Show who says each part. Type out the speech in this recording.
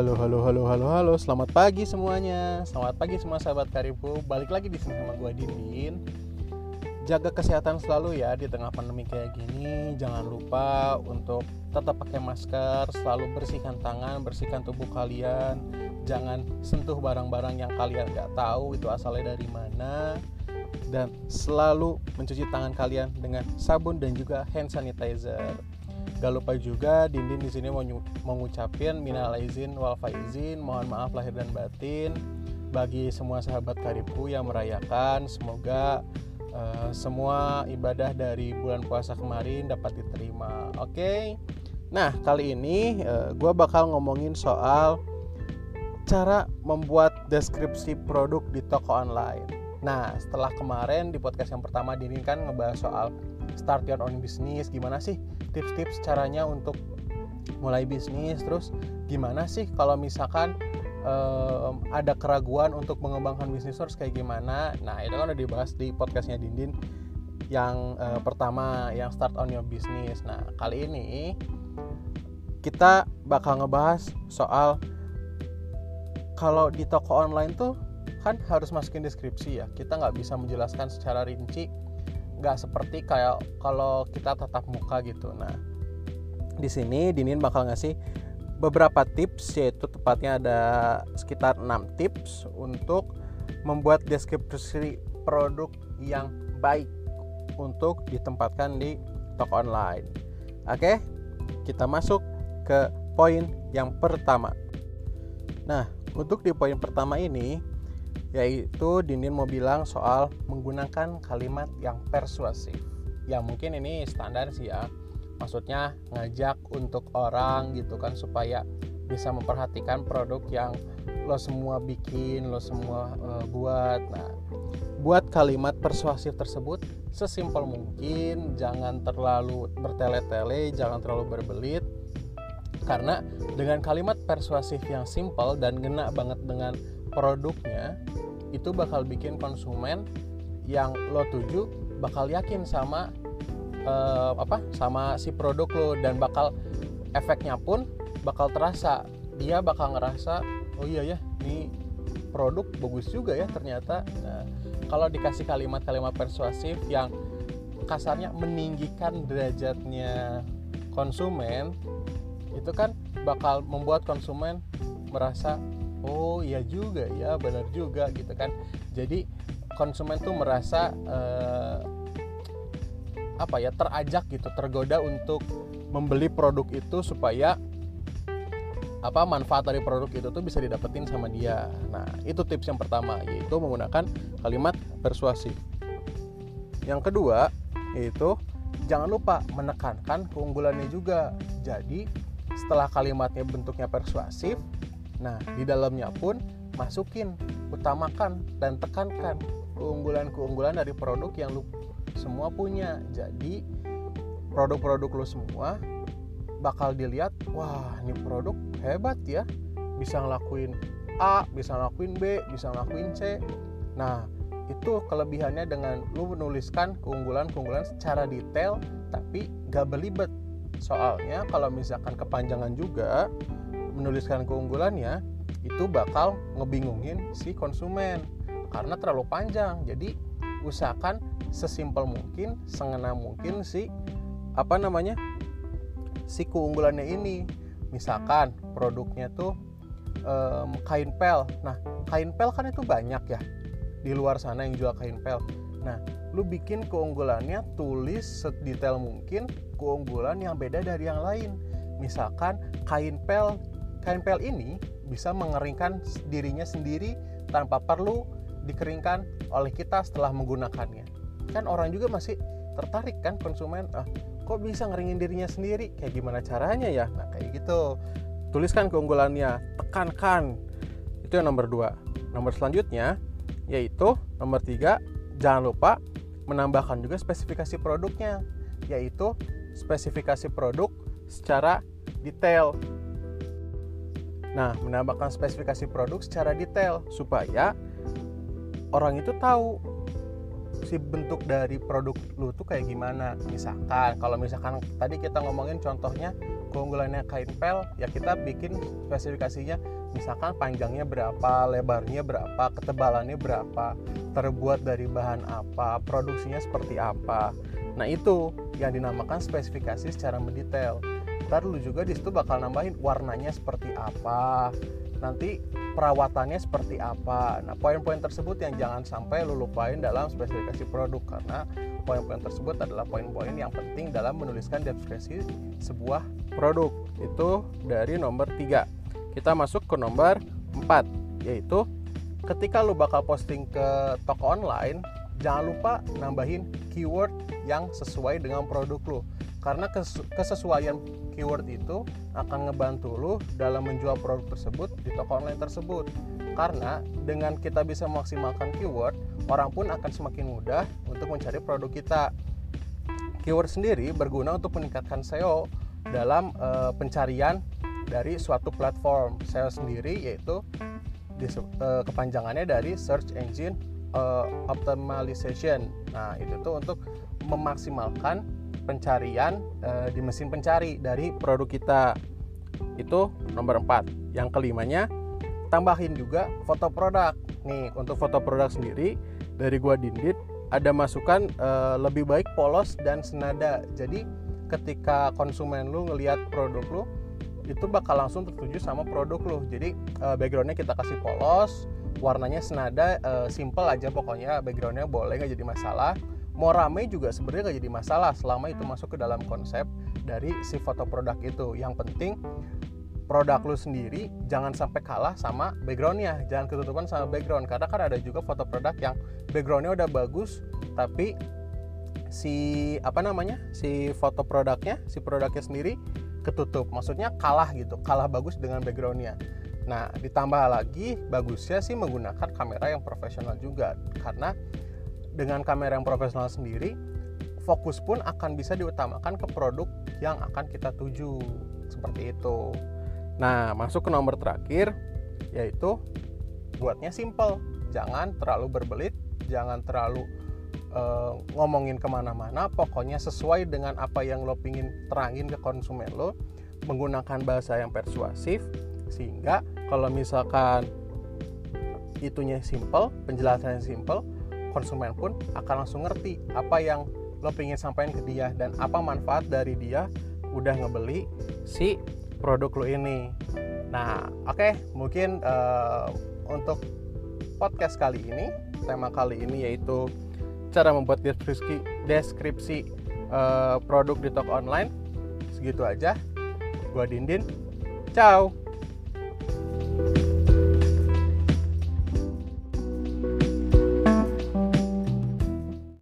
Speaker 1: Halo, halo, halo, halo, halo. Selamat pagi semuanya. Selamat pagi semua sahabat Karibu. Balik lagi di sini sama gue Dindin. Jaga kesehatan selalu ya di tengah pandemi kayak gini. Jangan lupa untuk tetap pakai masker, selalu bersihkan tangan, bersihkan tubuh kalian. Jangan sentuh barang-barang yang kalian nggak tahu itu asalnya dari mana. Dan selalu mencuci tangan kalian dengan sabun dan juga hand sanitizer. Gak lupa juga Dindin di sini mau mengucapin minal aizin wal faizin, mohon maaf lahir dan batin bagi semua sahabat karibku yang merayakan. Semoga uh, semua ibadah dari bulan puasa kemarin dapat diterima. Oke. Okay? Nah, kali ini uh, eh, gue bakal ngomongin soal cara membuat deskripsi produk di toko online. Nah, setelah kemarin di podcast yang pertama Dindin kan ngebahas soal start your own business, gimana sih tips-tips caranya untuk mulai bisnis? Terus gimana sih kalau misalkan um, ada keraguan untuk mengembangkan bisnis terus kayak gimana? Nah itu kan udah dibahas di podcastnya Dindin yang uh, pertama yang start on your business. Nah kali ini kita bakal ngebahas soal kalau di toko online tuh kan harus masukin deskripsi ya kita nggak bisa menjelaskan secara rinci nggak seperti kayak kalau kita tatap muka gitu nah di sini Dinin bakal ngasih beberapa tips yaitu tepatnya ada sekitar 6 tips untuk membuat deskripsi produk yang baik untuk ditempatkan di toko online. Oke, kita masuk ke poin yang pertama. Nah, untuk di poin pertama ini yaitu Dindin mau bilang soal menggunakan kalimat yang persuasif. Ya mungkin ini standar sih ya. Maksudnya ngajak untuk orang gitu kan supaya bisa memperhatikan produk yang lo semua bikin lo semua uh, buat. Nah buat kalimat persuasif tersebut sesimpel mungkin jangan terlalu bertele-tele jangan terlalu berbelit. Karena dengan kalimat persuasif yang simple dan ngena banget dengan produknya itu bakal bikin konsumen yang lo tuju bakal yakin sama uh, apa sama si produk lo. Dan bakal efeknya pun bakal terasa. Dia bakal ngerasa oh iya ya ini produk bagus juga ya ternyata. Nah, kalau dikasih kalimat-kalimat persuasif yang kasarnya meninggikan derajatnya konsumen itu kan bakal membuat konsumen merasa oh iya juga ya benar juga gitu kan jadi konsumen tuh merasa uh, apa ya terajak gitu tergoda untuk membeli produk itu supaya apa manfaat dari produk itu tuh bisa didapetin sama dia. Nah, itu tips yang pertama yaitu menggunakan kalimat persuasif. Yang kedua yaitu jangan lupa menekankan keunggulannya juga. Jadi, setelah kalimatnya bentuknya persuasif, Nah, di dalamnya pun masukin, utamakan dan tekankan keunggulan-keunggulan dari produk yang lu semua punya. Jadi, produk-produk lu semua bakal dilihat, wah, ini produk hebat ya. Bisa ngelakuin A, bisa ngelakuin B, bisa ngelakuin C. Nah, itu kelebihannya dengan lu menuliskan keunggulan-keunggulan secara detail tapi gak belibet. Soalnya kalau misalkan kepanjangan juga, menuliskan keunggulannya itu bakal ngebingungin si konsumen. Karena terlalu panjang. Jadi usahakan sesimpel mungkin sengena mungkin si apa namanya si keunggulannya ini. Misalkan produknya tuh um, kain pel. Nah kain pel kan itu banyak ya di luar sana yang jual kain pel. Nah lu bikin keunggulannya tulis sedetail mungkin keunggulan yang beda dari yang lain. Misalkan kain pel Kain pel ini bisa mengeringkan dirinya sendiri tanpa perlu dikeringkan oleh kita setelah menggunakannya. Kan orang juga masih tertarik kan konsumen, ah kok bisa ngeringin dirinya sendiri? Kayak gimana caranya ya? Nah kayak gitu. Tuliskan keunggulannya, tekankan. Itu yang nomor dua. Nomor selanjutnya yaitu nomor tiga, jangan lupa menambahkan juga spesifikasi produknya, yaitu spesifikasi produk secara detail Nah, menambahkan spesifikasi produk secara detail supaya orang itu tahu si bentuk dari produk lu tuh kayak gimana. Misalkan kalau misalkan tadi kita ngomongin contohnya keunggulannya kain pel ya kita bikin spesifikasinya. Misalkan panjangnya berapa lebarnya berapa ketebalannya berapa terbuat dari bahan apa produksinya seperti apa. Nah itu yang dinamakan spesifikasi secara mendetail ntar lu juga di situ bakal nambahin warnanya seperti apa nanti perawatannya seperti apa. Nah, poin-poin tersebut yang jangan sampai lu lupain dalam spesifikasi produk karena poin-poin tersebut adalah poin-poin yang penting dalam menuliskan deskripsi sebuah produk. Itu dari nomor 3. Kita masuk ke nomor 4 yaitu ketika lu bakal posting ke toko online, jangan lupa nambahin keyword yang sesuai dengan produk lu. Karena kesesuaian keyword itu akan ngebantu lu dalam menjual produk tersebut di toko online tersebut. Karena dengan kita bisa memaksimalkan keyword orang pun akan semakin mudah untuk mencari produk kita. Keyword sendiri berguna untuk meningkatkan SEO dalam e, pencarian dari suatu platform. SEO sendiri yaitu di, e, kepanjangannya dari search engine e, optimization. Nah itu tuh untuk memaksimalkan pencarian e, di mesin pencari dari produk kita. Itu nomor 4 yang kelimanya tambahin juga foto produk. Nih untuk foto produk sendiri dari gua Dindit ada masukan e, lebih baik polos dan senada. Jadi ketika konsumen lu ngelihat produk lu itu bakal langsung tertuju sama produk lu. Jadi e, backgroundnya kita kasih polos warnanya senada e, simple aja pokoknya. Backgroundnya boleh nggak jadi masalah mau rame juga sebenarnya gak jadi masalah selama itu masuk ke dalam konsep dari si foto produk itu. Yang penting produk lu sendiri jangan sampai kalah sama backgroundnya. Jangan ketutupan sama background karena kan ada juga foto produk yang backgroundnya udah bagus tapi si apa namanya si foto produknya si produknya sendiri ketutup. Maksudnya kalah gitu kalah bagus dengan backgroundnya. Nah ditambah lagi bagusnya sih menggunakan kamera yang profesional juga karena dengan kamera yang profesional sendiri fokus pun akan bisa diutamakan ke produk yang akan kita tuju. Seperti itu. Nah masuk ke nomor terakhir yaitu buatnya simple. Jangan terlalu berbelit jangan terlalu uh, ngomongin ke mana-mana. Pokoknya sesuai dengan apa yang lo pingin terangin ke konsumen lo menggunakan bahasa yang persuasif sehingga kalau misalkan itunya simple penjelasannya simple konsumen pun akan langsung ngerti apa yang lo pengen sampaikan ke dia dan apa manfaat dari dia udah ngebeli si produk lo ini. Nah, oke, okay, mungkin uh, untuk podcast kali ini, tema kali ini yaitu cara membuat deskripsi deskripsi uh, produk di toko online. Segitu aja. Gua Dindin. Ciao.